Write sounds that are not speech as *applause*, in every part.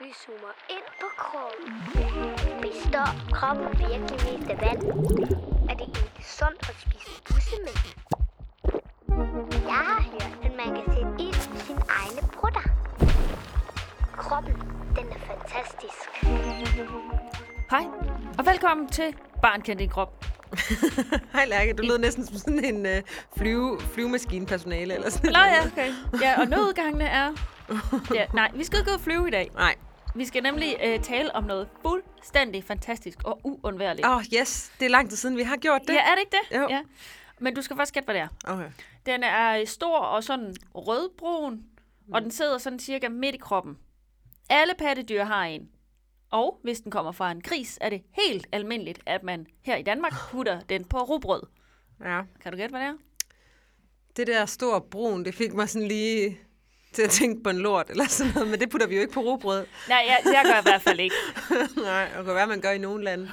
Vi zoomer ind på kroppen. Består kroppen virkelig mest af vand? Er det egentlig sundt at spise bussemænd? Jeg har hørt, at man kan sætte ild i sin egne brutter. Kroppen, den er fantastisk. Hej, og velkommen til Barn kendt din krop. *laughs* Hej Lærke, du lød næsten som sådan en øh, flyve, flyvemaskinepersonale eller sådan Nå ja, okay. Ja, og nødgangene er... Ja, nej, vi skal ikke ud og flyve i dag. Nej. Vi skal nemlig øh, tale om noget fuldstændig fantastisk og uundværligt. Åh, oh, yes. Det er lang tid siden, vi har gjort det. Ja, er det ikke det? Jo. Ja. Men du skal først gætte, hvad det er. Okay. Den er stor og sådan rødbrun, og den sidder sådan cirka midt i kroppen. Alle pattedyr har en. Og hvis den kommer fra en gris, er det helt almindeligt, at man her i Danmark putter den på rugbrød. Ja. Kan du gætte, hvad det er? Det der store brun, det fik mig sådan lige til at tænke på en lort eller sådan noget, men det putter vi jo ikke på rugbrød. Nej, jeg, jeg gør i hvert fald ikke. *laughs* Nej, og kan være, man gør i nogle lande.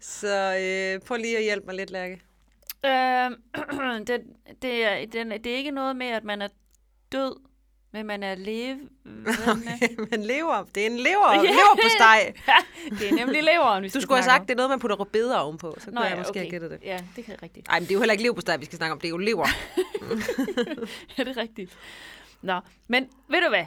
Så øh, prøv lige at hjælpe mig lidt, Lærke. Øh, *clears throat* det, det, er, den, det er ikke noget med, at man er død, men man er levende. Okay, men lever, det er en lever, *laughs* Ja. yeah. lever på steg. det er nemlig leveren, vi Du skulle have sagt, det er noget, man putter rødbeder ovenpå. Så om. kunne jeg måske have gættet det. Ja, det er rigtigt. Nej, men det er jo heller ikke lever på steg, vi skal snakke om. Det er jo lever. *laughs* Ja, det er rigtigt. Nå, men ved du hvad?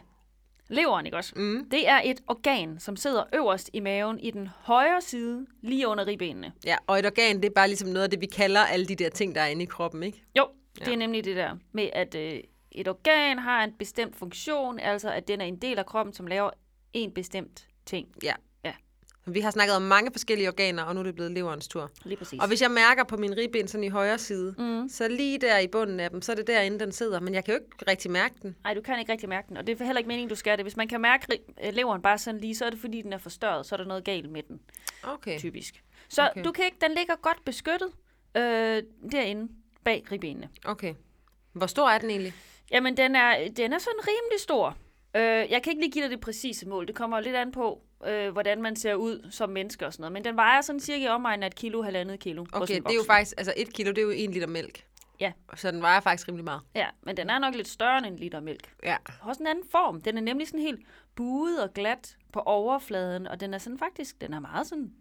Leveren, ikke også? Mm. Det er et organ, som sidder øverst i maven i den højre side, lige under ribbenene. Ja, og et organ, det er bare ligesom noget af det, vi kalder alle de der ting, der er inde i kroppen, ikke? Jo, det Ja. er nemlig det der med, at øh, et organ har en bestemt funktion, altså at den er en del af kroppen, som laver en bestemt ting. Ja. Ja. Vi har snakket om mange forskellige organer, og nu er det blevet leverens tur. Lige præcis. Og hvis jeg mærker på min ribben sådan i højre side, Mm. så lige der i bunden af dem, så er det derinde, den sidder. Men jeg kan jo ikke rigtig mærke den. Nej, du kan ikke rigtig mærke den, og det er heller ikke meningen, du skal det. Hvis man kan mærke øh, leveren bare sådan lige, så er det fordi, den er forstørret, så er der noget galt med den, Okay. typisk. Så okay. du kan ikke, den ligger godt beskyttet øh, derinde bag ribbenene. Okay. Hvor stor er den egentlig? Jamen, den er, den er sådan rimelig stor. Øh, jeg kan ikke lige give dig det præcise mål. Det kommer lidt an på, øh, hvordan man ser ud som menneske og sådan noget. Men den vejer sådan cirka omegnen af et kilo, halvandet kilo. Okay, det er jo faktisk, altså et kilo, det er jo en liter mælk. Ja. Så den vejer faktisk rimelig meget. Ja, men den er nok lidt større end en liter mælk. Ja. Har også en anden form. Den er nemlig sådan helt buet og glat på overfladen, og den er sådan faktisk, den er meget sådan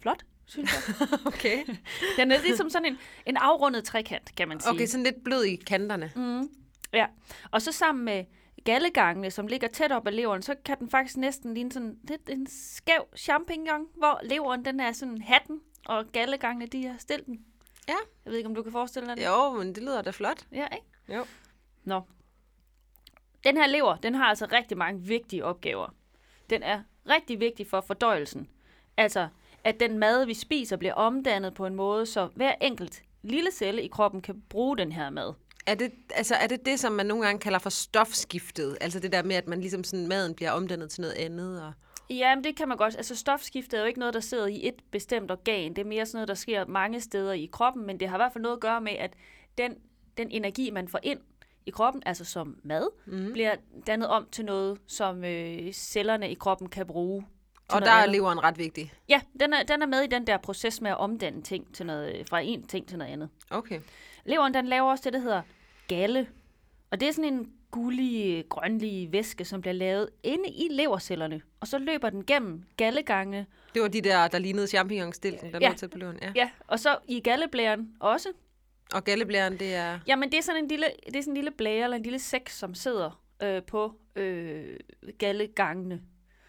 flot, synes jeg. *laughs* Okay. *laughs* Den er ligesom sådan en, en afrundet trekant, kan man sige. Okay, sådan lidt blød i kanterne. Mm, ja, og så sammen med gallegangene, som ligger tæt op ad leveren, så kan den faktisk næsten ligne sådan lidt en skæv champignon, hvor leveren den er sådan hatten, og gallegangene de er stilten. Ja. Jeg ved ikke, om du kan forestille dig det. Jo, men det lyder da flot. Ja, ikke? Jo. Nå. Den her lever, den har altså rigtig mange vigtige opgaver. Den er rigtig vigtig for fordøjelsen. Altså, at den mad, vi spiser, bliver omdannet på en måde, så hver enkelt lille celle i kroppen kan bruge den her mad. Er det, altså, er det det, som man nogle gange kalder for stofskiftet? Altså det der med, at man ligesom sådan, maden bliver omdannet til noget andet? Og... Ja, men det kan man godt. Altså stofskiftet er jo ikke noget, der sidder i et bestemt organ. Det er mere sådan noget, der sker mange steder i kroppen, men det har i hvert fald noget at gøre med, at den, den energi, man får ind i kroppen, altså som mad, mm. bliver dannet om til noget, som øh, cellerne i kroppen kan bruge. Til Og der er andet. leveren ret vigtig. Ja, den er, den er med i den der proces med at omdanne ting til noget, fra en ting til noget andet. Okay. Leveren, den laver også det, der hedder galle. Og det er sådan en gullig, grønlig væske, som bliver lavet inde i levercellerne. Og så løber den gennem gallegangene. Det var de der, der lignede champignonstilken, der Ja. lå tæt på leveren. Ja. Ja, og så i galleblæren også. Og galleblæren, det er... Jamen, det er sådan en lille, det er sådan en lille blære eller en lille sæk, som sidder øh, på øh, gallegangene.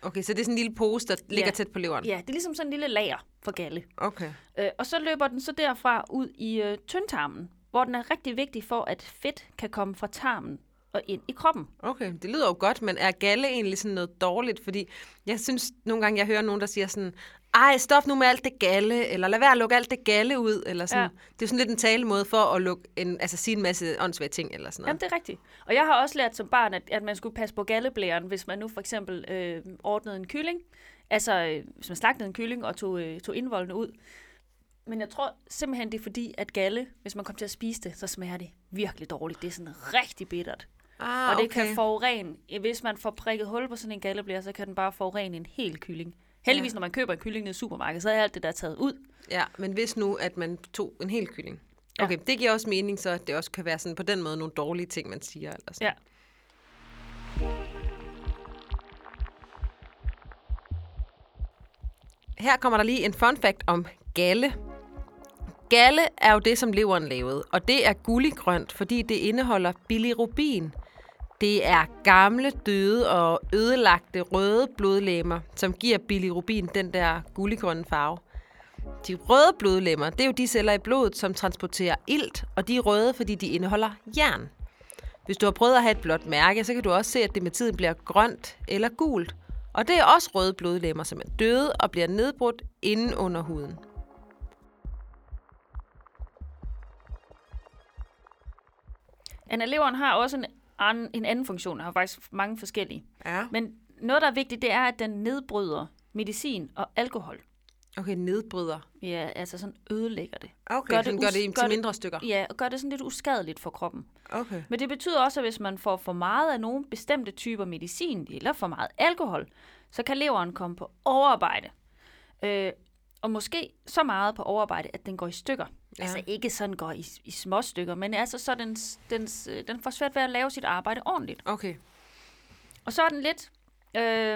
Okay, så det er sådan en lille pose, der ligger Ja. tæt på leveren? Ja, det er ligesom sådan en lille lager for galle. Okay. Øh, og så løber den så derfra ud i øh, tyndtarmen, hvor den er rigtig vigtig for, at fedt kan komme fra tarmen og ind i kroppen. Okay, det lyder jo godt, men er galle egentlig sådan noget dårligt? Fordi jeg synes nogle gange, jeg hører nogen, der siger sådan, ej, stop nu med alt det galle, eller lad være at lukke alt det galle ud, eller sådan. Ja. Det er sådan lidt en talemåde for at lukke en, altså sige en masse åndssvage ting, eller sådan Jamen, noget. det er rigtigt. Og jeg har også lært som barn, at, at man skulle passe på galleblæren, hvis man nu for eksempel øh, ordnede en kylling. Altså, øh, hvis man slagtede en kylling og tog, øh, tog indvoldene ud. Men jeg tror simpelthen, det er fordi, at galle, hvis man kommer til at spise det, så smager det virkelig dårligt. Det er sådan rigtig bittert. Ah, og det okay. kan forurene, hvis man får prikket hul på sådan en galleblære, så kan den bare forurene en hel kylling. Heldigvis, Ja. når man køber en kylling nede i supermarkedet, så er alt det der taget ud. Ja, men hvis nu, at man tog en hel kylling. Okay, det giver også mening, så det også kan være sådan på den måde nogle dårlige ting, man siger. Eller sådan. Ja. her kommer der lige en fun fact om galle. Galle er jo det, som leveren lavede, og det er gulliggrønt, fordi det indeholder bilirubin. Det er gamle, døde og ødelagte røde blodlemmer, som giver bilirubin den der gulliggrønne farve. De røde blodlemmer, det er jo de celler i blodet, som transporterer ilt, og de er røde, fordi de indeholder jern. Hvis du har prøvet at have et blåt mærke, så kan du også se, at det med tiden bliver grønt eller gult. Og det er også røde blodlemmer, som er døde og bliver nedbrudt inden under huden. Anna, leveren har også en, anden, en anden funktion, og har faktisk mange forskellige. Ja. Men noget, der er vigtigt, det er, at den nedbryder medicin og alkohol. Okay, nedbryder. Ja, altså sådan ødelægger det. Okay, Gør gør det gør det til mindre stykker. Ja, og gør det sådan lidt uskadeligt for kroppen. Okay. Men det betyder også, at hvis man får for meget af nogle bestemte typer medicin, eller for meget alkohol, så kan leveren komme på overarbejde. Øh, og måske så meget på overarbejde, at den går i stykker. Ja. Ja. Altså ikke sådan går i, i små stykker, men altså så den, den, den får svært ved at lave sit arbejde ordentligt. Okay. Og så er den lidt... Øh,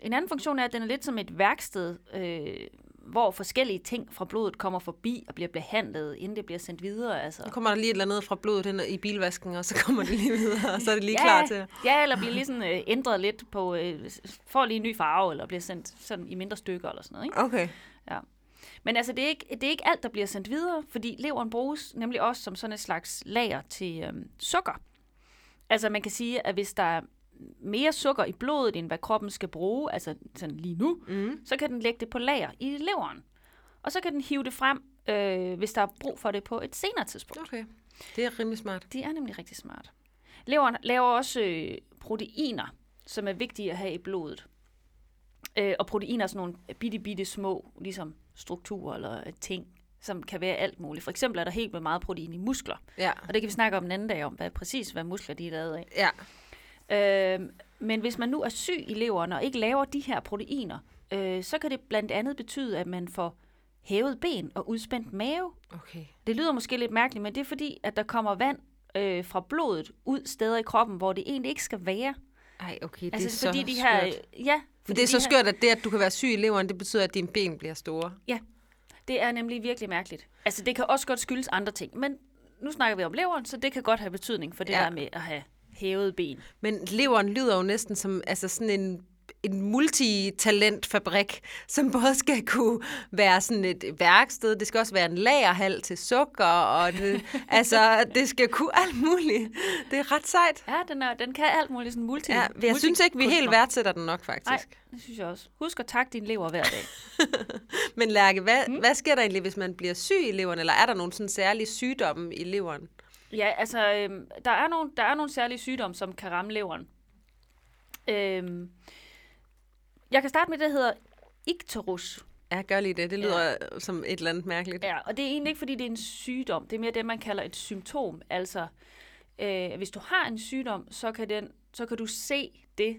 en anden funktion er, at den er lidt som et værksted, øh, hvor forskellige ting fra blodet kommer forbi og bliver behandlet, inden det bliver sendt videre. Altså. Så kommer der lige et eller andet fra blodet hen i bilvasken, og så kommer det lige videre, og så er det lige klar til. Ja, eller bliver lige sådan øh, ændret lidt på, øh, får lige en ny farve, eller bliver sendt sådan i mindre stykker eller sådan noget. Ikke? Okay. Ja. Men altså, det er, ikke, det er ikke alt, der bliver sendt videre, fordi leveren bruges nemlig også som sådan et slags lager til øhm, sukker. Altså, man kan sige, at hvis der er mere sukker i blodet, end hvad kroppen skal bruge, altså sådan lige nu, Mm. så kan den lægge det på lager i leveren. Og så kan den hive det frem, øh, hvis der er brug for det på et senere tidspunkt. Okay. Det er rimelig smart. Det er nemlig rigtig smart. Leveren laver også øh, proteiner, som er vigtige at have i blodet. Øh, og proteiner er sådan nogle bitte, bitte små ligesom strukturer eller ting, som kan være alt muligt. For eksempel er der helt med meget protein i muskler. Ja. Og det kan vi snakke om en anden dag om, hvad præcis hvad muskler de er lavet af. Ja. Øh, men hvis man nu er syg i leveren og ikke laver de her proteiner, øh, så kan det blandt andet betyde, at man får hævet ben og udspændt mave. Okay. Det lyder måske lidt mærkeligt, men det er fordi, at der kommer vand øh, fra blodet ud steder i kroppen, hvor det egentlig ikke skal være. Ej, okay, det Altså er så fordi de her, skørt. ja, Men fordi det er så skørt, at det, at du kan være syg i leveren, det betyder, at dine ben bliver store. Det er nemlig virkelig mærkeligt. Altså det kan også godt skyldes andre ting, men nu snakker vi om leveren, så det kan godt have betydning for det Ja. der med at have hævet ben. Men leveren lyder jo næsten som altså sådan en, en multitalentfabrik, som både skal kunne være sådan et værksted, det skal også være en lagerhal til sukker, og det, *laughs* altså, det skal kunne alt muligt. Det er ret sejt. Ja, den, er, den kan alt muligt sådan multi. Ja, jeg synes ikke, vi helt værdsætter den nok, faktisk. Nej, det synes jeg også. Husk at takke din lever hver dag. *laughs* Men Lærke, hvad, mm. hvad sker der egentlig, hvis man bliver syg i leveren, eller er der nogle sådan særlige sygdomme i leveren? Ja, altså, øhm, der, er nogle, der er nogle særlige sygdomme, som kan ramme leveren. Øhm, jeg kan starte med det, der hedder ikterus. Ja, gør lige det. Det lyder ja. som et eller andet mærkeligt. Ja, og det er egentlig ikke, fordi det er en sygdom. Det er mere det, man kalder et symptom. Altså, øh, hvis du har en sygdom, så kan, den, så kan du se det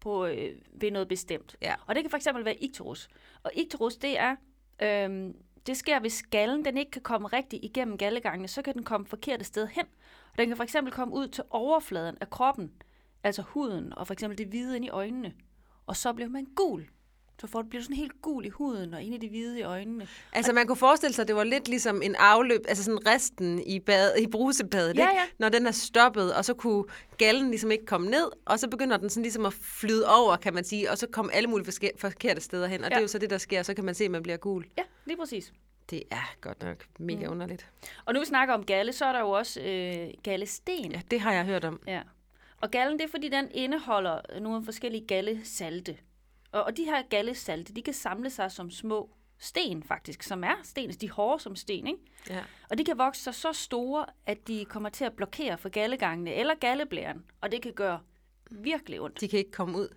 på, øh, ved noget bestemt. Ja. Og det kan eksempel være ikterus. Og ikterus, det er... Øh, det sker, hvis skallen den ikke kan komme rigtig igennem gallegangene, så kan den komme forkerte sted hen. Og den kan for eksempel komme ud til overfladen af kroppen, altså huden, og for eksempel det hvide ind i øjnene. Og så bliver man gul. Så får, bliver du sådan helt gul i huden og inde i det hvide i øjnene. Altså, man kunne forestille sig, at det var lidt ligesom en afløb, altså sådan resten i, bad, i brusebadet, Ja, ikke? ja. når den er stoppet, og så kunne gallen ligesom ikke komme ned, og så begynder den sådan ligesom at flyde over, kan man sige, og så kommer alle mulige forske- forkerte steder hen, og ja. det er jo så det, der sker, så kan man se, at man bliver gul. Ja, lige præcis. Det er godt nok mega mm. underligt. Og nu vi snakker om galle, så er der jo også øh, gallesten. Ja, det har jeg hørt om. Ja. Og gallen, det er fordi, den indeholder nogle forskellige gallesalte. Og, og de her gallesalte, de kan samle sig som små sten faktisk, som er sten, altså de er hårde som sten, ikke? Ja. Og de kan vokse sig så store, at de kommer til at blokere for gallegangene eller galleblæren, og det kan gøre virkelig ondt. De kan ikke komme ud.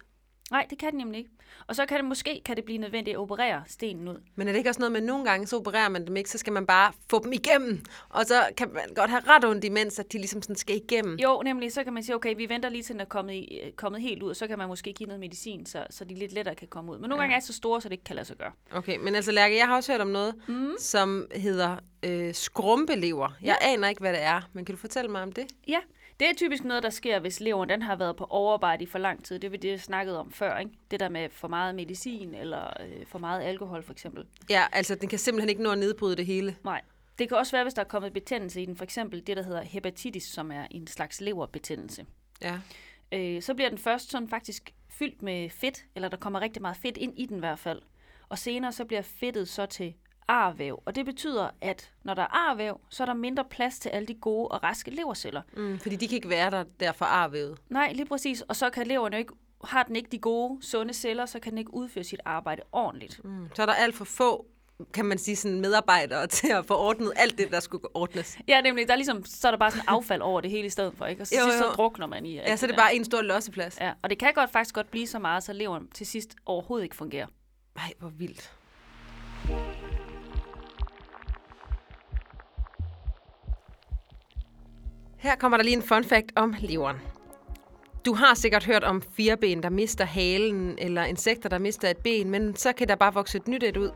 Nej, det kan den nemlig ikke. Og så kan det måske kan det blive nødvendigt at operere stenen ud. Men er det ikke også noget med, at nogle gange så opererer man dem ikke, så skal man bare få dem igennem, og så kan man godt have ret ondt imens, at de ligesom sådan skal igennem. Jo, nemlig, så kan man sige, okay, vi venter lige til den er kommet, i, øh, kommet helt ud, og så kan man måske give noget medicin, så, så de lidt lettere kan komme ud. Men nogle Ja. gange er de så store, så det ikke kan lade sig gøre. Okay, men altså Lærke, jeg har også hørt om noget, mm. som hedder øh, skrumpelever. Jeg aner ikke, hvad det er, men kan du fortælle mig om det? Ja, Det er typisk noget, der sker, hvis leveren den har været på overarbejde i for lang tid. Det er det, jeg snakkede om før. Ikke? Det der med for meget medicin eller øh, for meget alkohol for eksempel. Ja, altså den kan simpelthen ikke nå at nedbryde det hele. Nej. Det kan også være, hvis der er kommet betændelse i den. For eksempel det, der hedder hepatitis, som er en slags leverbetændelse. Ja. Øh, så bliver den først sådan faktisk fyldt med fedt, eller der kommer rigtig meget fedt ind i den i hvert fald. Og senere så bliver fedtet så til arvæv. Og det betyder, at når der er arvæv, så er der mindre plads til alle de gode og raske leverceller. Mm, fordi de kan ikke være der, derfor arvævet. Nej, lige præcis. Og så kan leveren jo ikke, har den ikke de gode, sunde celler, så kan den ikke udføre sit arbejde ordentligt. Mm. Så er der alt for få kan man sige, sådan medarbejdere *laughs* til at få ordnet alt det, der skulle ordnes. Ja, nemlig, der er ligesom, så er der bare sådan affald over det hele i stedet for, ikke? Og så, Jo, sidst, så jo. drukner man i Ja, så er det der. bare en stor losseplads. Ja, og det kan godt faktisk godt blive så meget, så leveren til sidst overhovedet ikke fungerer. Nej, hvor vildt. Her kommer der lige en fun fact om leveren. Du har sikkert hørt om fireben, der mister halen, eller insekter, der mister et ben, men så kan der bare vokse et nyt et ud.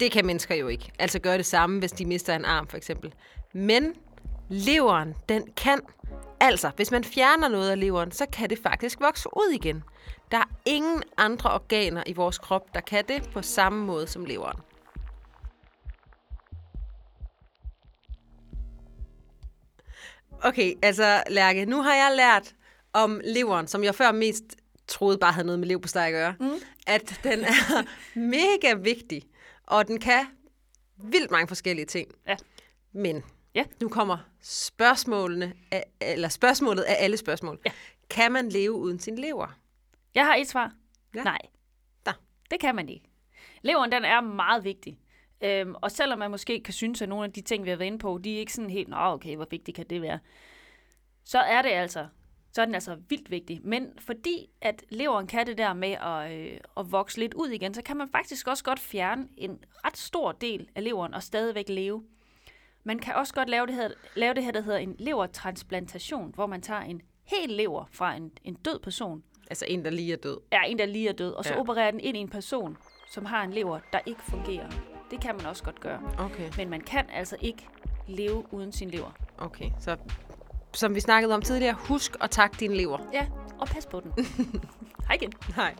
Det kan mennesker jo ikke. Altså gøre det samme, hvis de mister en arm, for eksempel. Men leveren, den kan. Altså, hvis man fjerner noget af leveren, så kan det faktisk vokse ud igen. Der er ingen andre organer i vores krop, der kan det på samme måde som leveren. Okay, altså Lærke, nu har jeg lært om leveren, som jeg før mest troede bare havde noget med lev på at gøre, mm. at den er *laughs* mega vigtig, og den kan vildt mange forskellige ting. Ja. Men Ja. nu kommer spørgsmålene, af, eller spørgsmålet af alle spørgsmål. Ja. Kan man leve uden sin lever? Jeg har et svar. Ja. Nej. Da. Det kan man ikke. Leveren, den er meget vigtig. Øhm, og selvom man måske kan synes, at nogle af de ting, vi har været inde på, de er ikke sådan helt, nå okay, hvor vigtigt kan det være, så er det altså, så er den altså vildt vigtig. Men fordi at leveren kan det der med at, øh, at vokse lidt ud igen, så kan man faktisk også godt fjerne en ret stor del af leveren og stadigvæk leve. Man kan også godt lave det her, lave det her der hedder en levertransplantation, hvor man tager en hel lever fra en, en død person, Altså en, der lige er død. er en, der lige er død, og så Ja. ja. opererer den ind i en person, som har en lever, der ikke fungerer. Det kan man også godt gøre. Okay, Men man kan altså ikke leve uden sin lever. okay. Så som vi snakkede om tidligere, husk at takke din lever. Ja, og pas på den. *laughs* Hej igen. Nej.